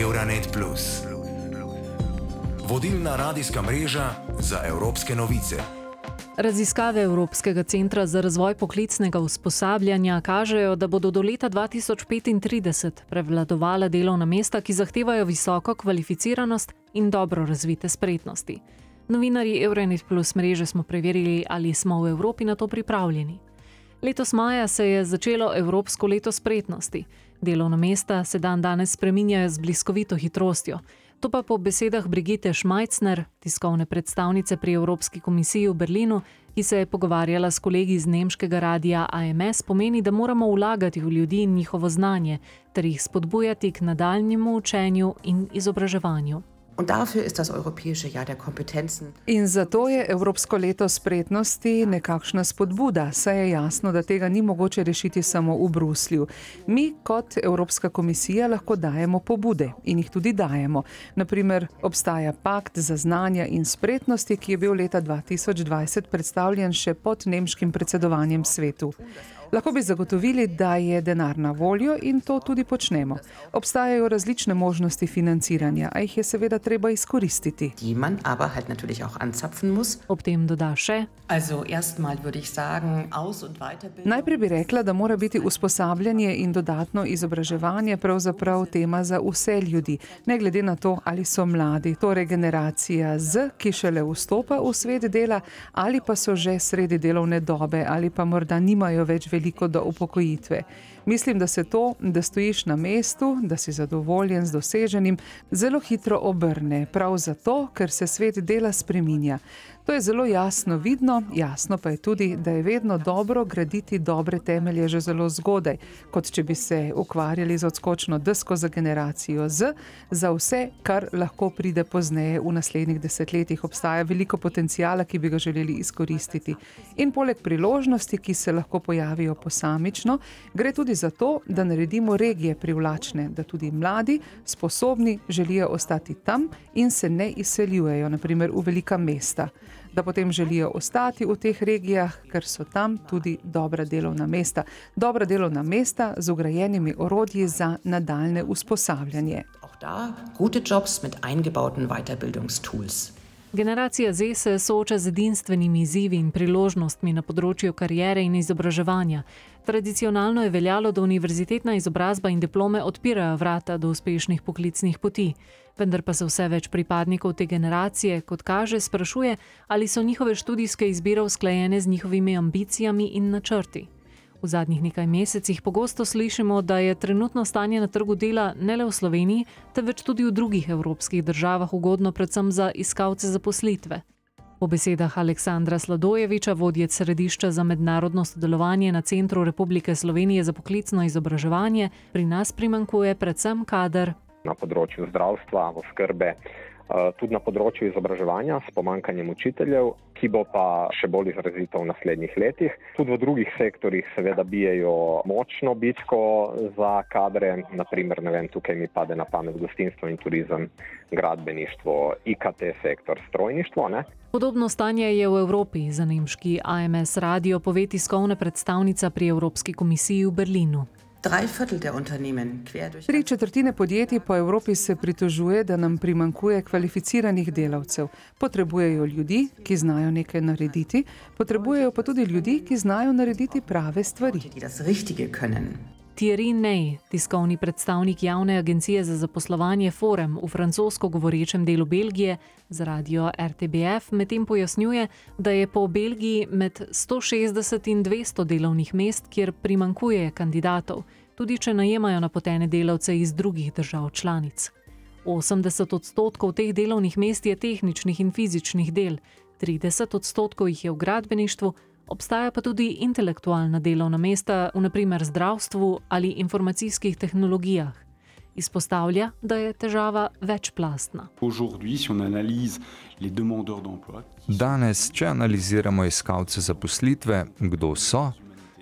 Euronet. Vodilna radijska mreža za evropske novice. Raziskave Evropskega centra za razvoj poklicnega usposabljanja kažejo, da bodo do leta 2035 prevladovala delovna mesta, ki zahtevajo visoko kvalificiranost in dobro razvite spretnosti. Novinari Euronet Plus mreže smo preverili, ali smo v Evropi na to pripravljeni. Letos maja se je začelo Evropsko leto spretnosti. Delovna mesta se dan danes spreminjajo z bliskovito hitrostjo. To pa po besedah Brigitte Schmeicner, tiskovne predstavnice pri Evropski komisiji v Berlinu, ki se je pogovarjala s kolegi iz nemškega radia AMS, pomeni, da moramo vlagati v ljudi in njihovo znanje ter jih spodbujati k nadaljnjemu učenju in izobraževanju. In zato je Evropsko leto spretnosti nekakšna spodbuda, saj je jasno, da tega ni mogoče rešiti samo v Bruslju. Mi kot Evropska komisija lahko dajemo pobude in jih tudi dajemo. Naprimer, obstaja pakt za znanja in spretnosti, ki je bil leta 2020 predstavljen še pod nemškim predsedovanjem svetu. Lahko bi zagotovili, da je denar na voljo in to tudi počnemo. Obstajajo različne možnosti financiranja, a jih je seveda treba izkoristiti. Ob tem doda še: Najprej bi rekla, da mora biti usposabljanje in dodatno izobraževanje pravzaprav tema za vse ljudi, ne glede na to, ali so mladi, torej generacija Z, ki šele vstopa v svet dela, ali pa so že sredi delovne dobe, ali pa morda nimajo več veliko do upokojitve. Mislim, da se to, da stojiš na mestu, da si zadovoljen z doseženim, zelo hitro obrne, prav zato, ker se svet dela spreminja. To je zelo jasno vidno, jasno pa je tudi, da je vedno dobro graditi dobre temelje že zelo zgodaj, kot če bi se ukvarjali z odskočno desko za generacijo Z, za vse, kar lahko pride pozneje v naslednjih desetletjih. Obstaja veliko potencijala, ki bi ga želeli izkoristiti. In poleg priložnosti, ki se lahko pojavijo posamično, gre tudi za to, da naredimo regije privlačne, da tudi mladi, sposobni, želijo ostati tam in se ne izseljujejo, naprimer v velika mesta da potem želijo ostati v teh regijah, ker so tam tudi dobra delovna mesta. Dobra delovna mesta z ugrajenimi orodji za nadaljne usposabljanje. Generacija Z se sooča z edinstvenimi izzivi in priložnostmi na področju karijere in izobraževanja. Tradicionalno je veljalo, da univerzitetna izobrazba in diplome odpirajo vrata do uspešnih poklicnih poti vendar pa se vse več pripadnikov te generacije, kot kaže, sprašuje, ali so njihove študijske izbire usklajene z njihovimi ambicijami in načrti. V zadnjih nekaj mesecih pogosto slišimo, da je trenutno stanje na trgu dela ne le v Sloveniji, temveč tudi v drugih evropskih državah ugodno predvsem za iskalce zaposlitve. Po besedah Aleksandra Sladojeviča, vodje središča za mednarodno sodelovanje na Centru Republike Slovenije za poklicno izobraževanje, pri nas primankuje predvsem kader na področju zdravstva, oskrbe, tudi na področju izobraževanja s pomankanjem učiteljev, ki bo pa še bolj izrazito v naslednjih letih. Tudi v drugih sektorjih seveda bijajo močno bitko za kadre, naprimer, ne vem, tukaj mi pade na pamet gostinstvo in turizem, gradbeništvo, IKT sektor, strojništvo. Ne? Podobno stanje je v Evropi, za nemški AMS radio pove tiskovna predstavnica pri Evropski komisiji v Berlinu. Tri četrtine podjetij po Evropi se pritožuje, da nam primankuje kvalificiranih delavcev. Potrebujejo ljudi, ki znajo nekaj narediti, potrebujejo pa tudi ljudi, ki znajo narediti prave stvari. Thierry Ney, tiskovni predstavnik javne agencije za zaposlovanje Forum v francosko govorečem delu Belgije z radio RTBF, medtem pojasnjuje, da je po Belgiji med 160 in 200 delovnih mest, kjer primankuje kandidatov, tudi če najemajo napotene delavce iz drugih držav članic. 80 odstotkov teh delovnih mest je tehničnih in fizičnih del, 30 odstotkov jih je v gradbeništvu, Obstaja pa tudi intelektualna delovna mesta v naprimer zdravstvu ali informacijskih tehnologijah. Izpostavlja, da je težava večplastna. Danes, če analiziramo iskalce zaposlitve, kdo so,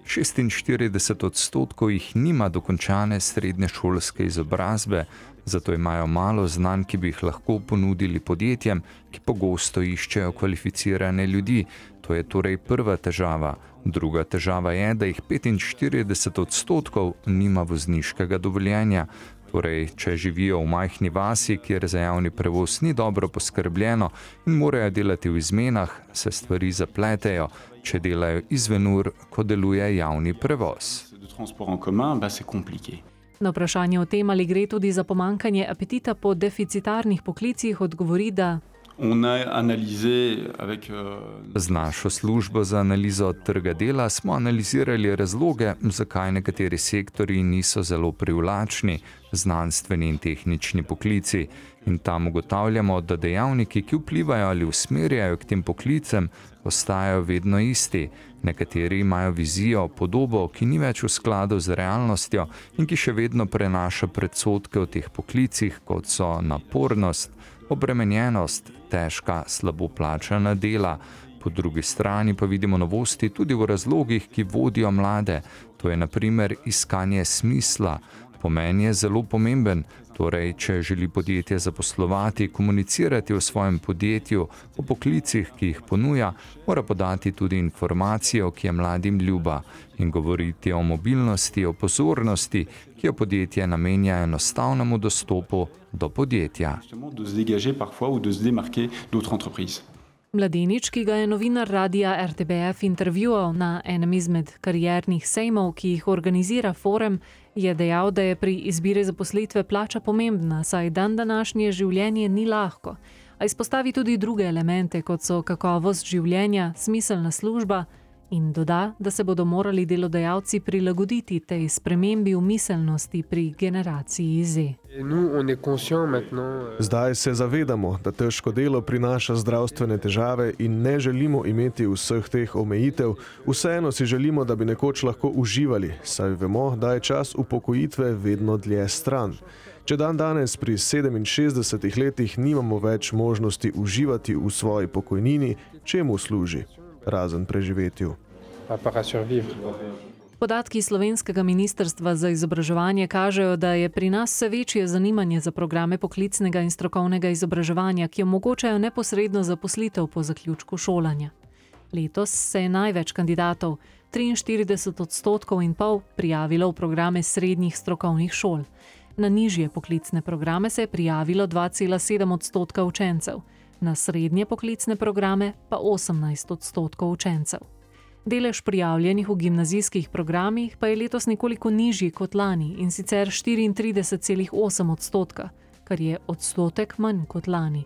46 odstotkov jih nima dokončane srednje šolske izobrazbe, zato imajo malo znanj, ki bi jih lahko ponudili podjetjem, ki pogosto iščejo kvalificirane ljudi. To je torej prva težava. Druga težava je, da jih 45 odstotkov nima vozniškega dovoljenja. Torej, če živijo v majhni vasi, kjer za javni prevoz ni dobro poskrbljeno in morajo delati v izmenah, se stvari zapletejo, če delajo izven ur, ko deluje javni prevoz. Na vprašanje o tem, ali gre tudi za pomankanje apetita po deficitarnih poklicih, odgovori, da Z našo službo za analizo trga dela smo analizirali razloge, zakaj nekateri sektori niso zelo privlačni, znanstveni in tehnični poklici. In tam ugotavljamo, da dejavniki, ki vplivajo ali usmerjajo k tem poklicem, ostajajo vedno isti. Nekateri imajo vizijo, podobo, ki ni več v skladu z realnostjo in ki še vedno prenaša predsotke o teh poklicih, kot so napornost, obremenjenost, težka, slabo plačana dela. Po drugi strani pa vidimo novosti tudi v razlogih, ki vodijo mlade. To je naprimer iskanje smisla. Pomen je zelo pomemben, torej, če želi podjetje zaposlovati, komunicirati o svojem podjetju, o poklicih, ki jih ponuja, mora podati tudi informacijo, ki je mladim ljuba in govoriti o mobilnosti, o pozornosti, ki jo podjetje namenja enostavnemu dostopu do podjetja. Mladenič, ki ga je novinar radia RTBF intervjuval na enem izmed kariernih sejmov, ki jih organizira Forum, je dejal, da je pri izbiri zaposlitve plača pomembna, saj dan današnje življenje ni lahko. A izpostavi tudi druge elemente, kot so kakovost življenja, smiselna služba in doda, da se bodo morali delodajalci prilagoditi tej spremembi v miselnosti pri generaciji Z. Zdaj se zavedamo, da težko delo prinaša zdravstvene težave in ne želimo imeti vseh teh omejitev, vseeno si želimo, da bi nekoč lahko uživali, saj vemo, da je čas upokojitve vedno dlje stran. Če dan danes pri 67 letih nimamo več možnosti uživati v svoji pokojnini, čemu služi? Razen preživetju. Podatki slovenskega ministrstva za izobraževanje kažejo, da je pri nas vse večje zanimanje za programe poklicnega in strokovnega izobraževanja, ki omogočajo neposredno zaposlitev po zaključku šolanja. Letos se je največ kandidatov, 43 odstotkov in pol, prijavilo v programe srednjih strokovnih šol. Na nižje poklicne programe se je prijavilo 2,7 odstotka učencev, na srednje poklicne programe pa 18 odstotkov učencev. Delež prijavljenih v gimnazijskih programih pa je letos nekoliko nižji kot lani in sicer 34,8 odstotka, kar je odstotek manj kot lani.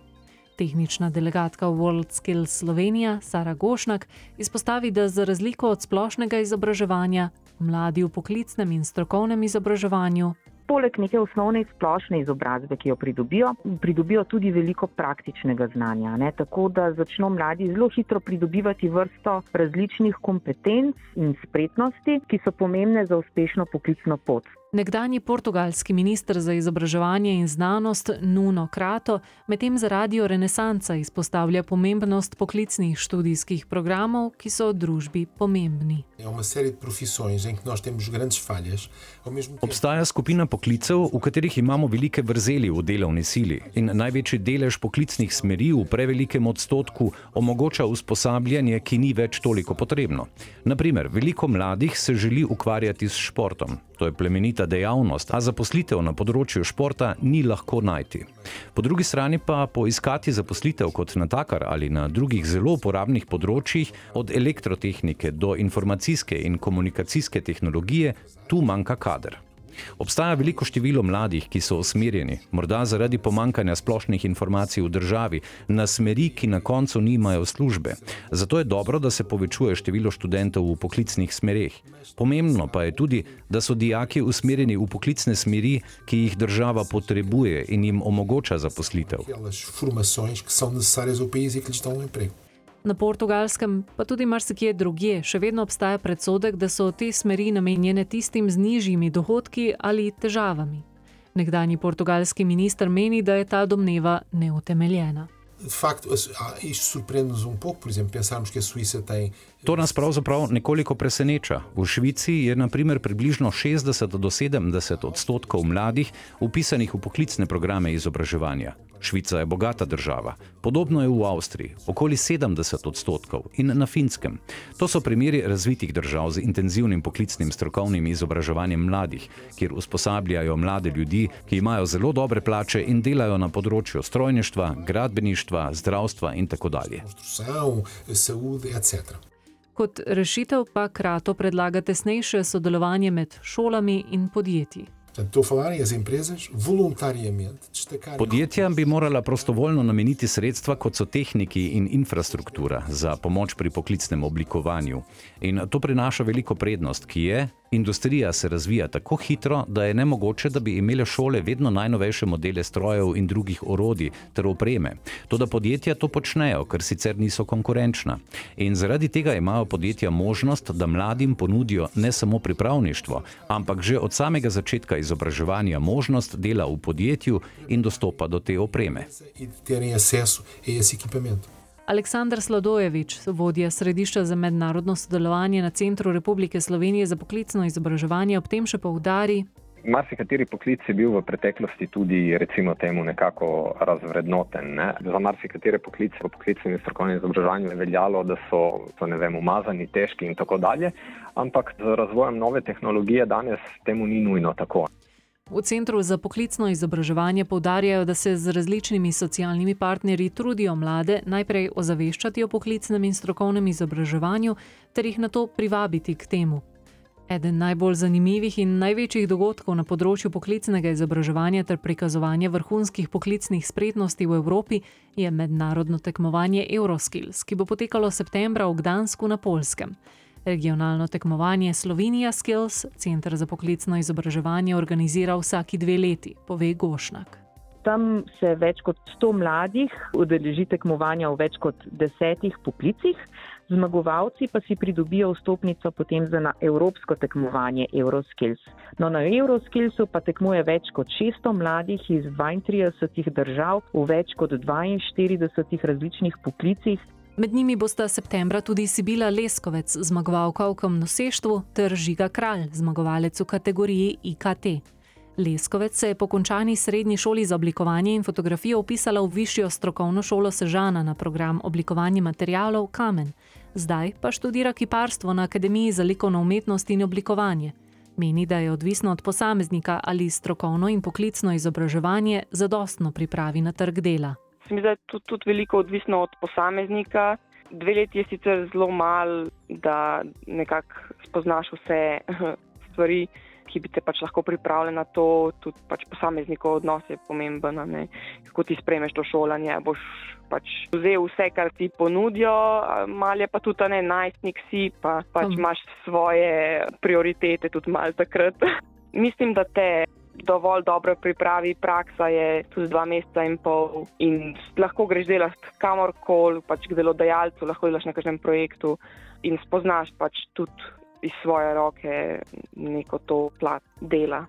Tehnična delegatka v World Skills Slovenija, Sara Gošnak, izpostavi, da za razliko od splošnega izobraževanja, mladi v poklicnem in strokovnem izobraževanju poleg neke osnovne splošne izobrazbe, ki jo pridobijo, pridobijo tudi veliko praktičnega znanja. Ne? Tako da začnejo mladi zelo hitro pridobivati vrsto različnih kompetenc in spretnosti, ki so pomembne za uspešno poklicno pot. Nekdanji portugalski minister za izobraževanje in znanost Nuno Krato medtem za radio Renesanca izpostavlja pomembnost poklicnih študijskih programov, ki so družbi pomembni. Obstaja skupina poklicev, v katerih imamo velike vrzeli v delovni sili in največji delež poklicnih smeri v prevelikem odstotku omogoča usposabljanje, ki ni več toliko potrebno. Naprimer, veliko mladih se želi ukvarjati s športom. To je plemenita dejavnost, a zaposlitev na področju športa ni lahko najti. Po drugi strani pa poiskati zaposlitev kot natakar ali na drugih zelo uporabnih področjih, od elektrotehnike do informacijske in komunikacijske tehnologije, tu manjka kader. Obstaja veliko število mladih, ki so usmerjeni, morda zaradi pomankanja splošnih informacij v državi, na smeri, ki na koncu nimajo službe. Zato je dobro, da se povečuje število študentov v poklicnih smereh. Pomembno pa je tudi, da so dijaki usmerjeni v poklicne smeri, ki jih država potrebuje in jim omogoča zaposlitev. Na portugalskem, pa tudi marsikje drugje, še vedno obstaja predsodek, da so te smeri namenjene tistim z nižjimi dohodki ali težavami. Nekdani portugalski minister meni, da je ta domneva neutemeljena. de facto, isto surpreende-nos um pouco, por exemplo, pensarmos que a Suíça tem. To nas pravzaprav nekoliko preseneča. V Švici je naprimer približno 60 do 70 odstotkov mladih upisanih v poklicne programe izobraževanja. Švica je bogata država. Podobno je v Avstriji, okoli 70 odstotkov in na Finskem. To so primeri razvitih držav z intenzivnim poklicnim strokovnim izobraževanjem mladih, kjer usposabljajo mlade ljudi, ki imajo zelo dobre plače in delajo na področju strojništva, gradbeništva, zdravstva in tako dalje. Kot rešitev pa krato predlaga tesnejše sodelovanje med šolami in podjetji. Portanto, estou a falar em as empresas voluntariamente destacarem. Podjetja bi morala prostovoljno nameniti sredstva, kot so tehniki in infrastruktura, za pomoč pri poklicnem oblikovanju. In to prinaša veliko prednost, ki je, Industrija se razvija tako hitro, da je nemogoče, da bi imele šole vedno najnovejše modele strojev in drugih orodij ter opreme. Toda podjetja to počnejo, ker sicer niso konkurenčna. In zaradi tega imajo podjetja možnost, da mladim ponudijo ne samo pripravništvo, ampak že od samega začetka izobraževanja možnost dela v podjetju in dostopa do te opreme. Aleksandr Sladojevič, vodja Središča za mednarodno sodelovanje na Centru Republike Slovenije za poklicno izobraževanje, ob tem še poudari. Marsikateri poklic je bil v preteklosti tudi, recimo, temu nekako razvrednoten. Ne? Za marsikatere poklice v poklicnem in strokovnem izobraževanju je veljalo, da so, so ne vem, umazani, težki in tako dalje, ampak z razvojem nove tehnologije danes temu ni nujno tako. V Centru za poklicno izobraževanje povdarjajo, da se z različnimi socialnimi partnerji trudijo mlade najprej ozaveščati o poklicnem in strokovnem izobraževanju ter jih na to privabiti k temu. Eden najbolj zanimivih in največjih dogodkov na področju poklicnega izobraževanja ter prikazovanja vrhunskih poklicnih spretnosti v Evropi je mednarodno tekmovanje Euroskills, ki bo potekalo septembra v Gdansku na Polskem. Regionalno tekmovanje Slovenija Skills, Center za poklicno izobraževanje, organizira vsaki dve leti, pove Gošnak. Tam se več kot 100 mladih udeleži tekmovanja v več kot desetih poklicih, zmagovalci pa si pridobijo vstopnico potem za evropsko tekmovanje Euroskills. No, na Euroskillsu pa tekmuje več kot 600 mladih iz 32 držav v več kot 42 različnih poklicih, Med njimi bosta septembra tudi Sibila Leskovec, zmagovalka v kamnoseštvu, ter Žiga Kralj, zmagovalec v kategoriji IKT. Leskovec se je po končani srednji šoli za oblikovanje in fotografijo upisala v višjo strokovno šolo Sežana na program oblikovanje materijalov Kamen. Zdaj pa študira kiparstvo na Akademiji za likovno umetnost in oblikovanje. Meni, da je odvisno od posameznika ali strokovno in poklicno izobraževanje zadostno pripravi na trg dela se mi zdi, da je tudi, tudi veliko odvisno od posameznika. Dve leti je sicer zelo malo, da nekako spoznaš vse stvari, ki bi te pač lahko pripravili na to. Tudi pač posameznikov odnos je pomemben, ne? kako ti spremeš to šolanje. Boš pač vzel vse, kar ti ponudijo, malo je pa tudi ne najstnik si, pa pač imaš svoje prioritete tudi malo takrat. Mislim, da te dovolj dobro pripravi, praksa je tudi dva meseca in pol in lahko greš delati kamorkoli, pač k delodajalcu, lahko delaš na kažem projektu in spoznaš pač tudi iz svoje roke neko to plat dela.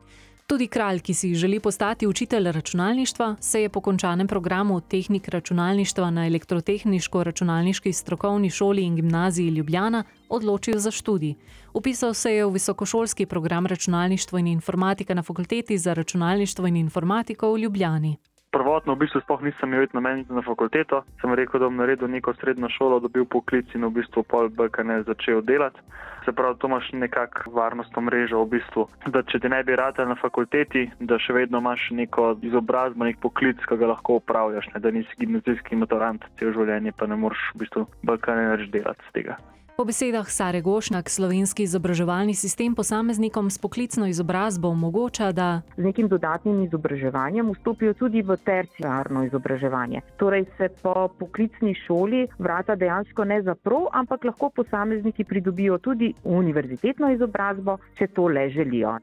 Tudi kralj, ki si želi postati učitelj računalništva, se je po končanem programu tehnik računalništva na elektrotehniško-računalniški strokovni šoli in gimnaziji Ljubljana odločil za študij. Upisal se je v visokošolski program računalništva in informatika na fakulteti za računalništvo in informatiko v Ljubljani. Prvotno v bistvu sploh nisem imel nameniti na fakulteto, sem rekel, da bom naredil neko srednjo šolo, dobil poklic in v bistvu pol BKN začel delati. Se pravi, to imaš nekako varnostno mrežo v bistvu, da če ti ne bi radil na fakulteti, da še vedno imaš neko izobrazbo, nek poklic, ki ga lahko upravljaš, ne, da nisi gimnazijski maturant cel življenje, pa ne moreš v bistvu BKN več delati z tega. Po besedah Sare Gošnak, slovenski izobraževalni sistem posameznikom s poklicno izobrazbo omogoča, da z nekim dodatnim izobraževanjem vstopijo tudi v terciarno izobraževanje. Torej se po poklicni šoli vrata dejansko ne zapro, ampak lahko posamezniki pridobijo tudi univerzitetno izobrazbo, če to le želijo.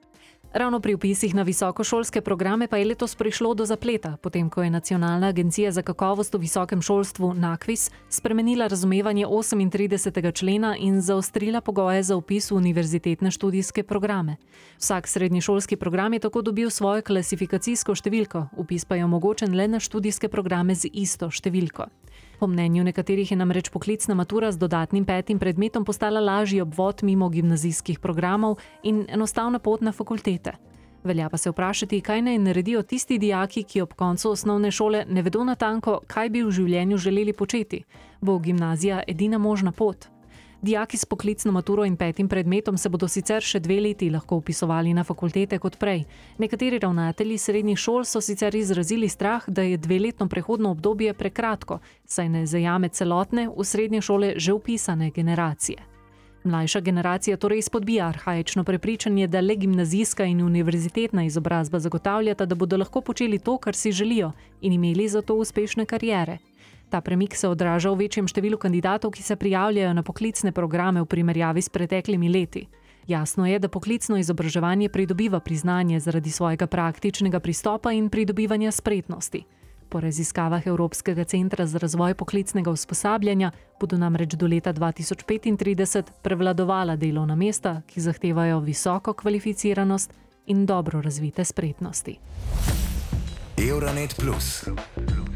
Ravno pri upisih na visokošolske programe pa je letos prišlo do zapleta, potem ko je Nacionalna agencija za kakovost v visokem šolstvu NAKVIS spremenila razumevanje 38. člena in zaostrila pogoje za upis v univerzitetne študijske programe. Vsak srednješolski program je tako dobil svojo klasifikacijsko številko, upis pa je omogočen le na študijske programe z isto številko. Po mnenju nekaterih je namreč poklicna matura z dodatnim petim predmetom postala lažji obvod mimo gimnazijskih programov in enostavna pot na fakultete. Velja pa se vprašati, kaj naj naredijo tisti dijaki, ki ob koncu osnovne šole ne vedo natanko, kaj bi v življenju želeli početi. Bo gimnazija edina možna pot? Dijaki s poklicno maturo in petim predmetom se bodo sicer še dve leti lahko upisovali na fakultete kot prej. Nekateri ravnatelji srednjih šol so sicer izrazili strah, da je dveletno prehodno obdobje prekratko, saj ne zajame celotne v srednje šole že upisane generacije. Mlajša generacija torej spodbija arhajično prepričanje, da le gimnazijska in univerzitetna izobrazba zagotavljata, da bodo lahko počeli to, kar si želijo in imeli za to uspešne karijere. Ta premik se odraža v večjem številu kandidatov, ki se prijavljajo na poklicne programe v primerjavi s preteklimi leti. Jasno je, da poklicno izobraževanje pridobiva priznanje zaradi svojega praktičnega pristopa in pridobivanja spretnosti. Po raziskavah Evropskega centra za razvoj poklicnega usposabljanja bodo namreč do leta 2035 prevladovala delovna mesta, ki zahtevajo visoko kvalificiranost in dobro razvite spretnosti. Euronet Plus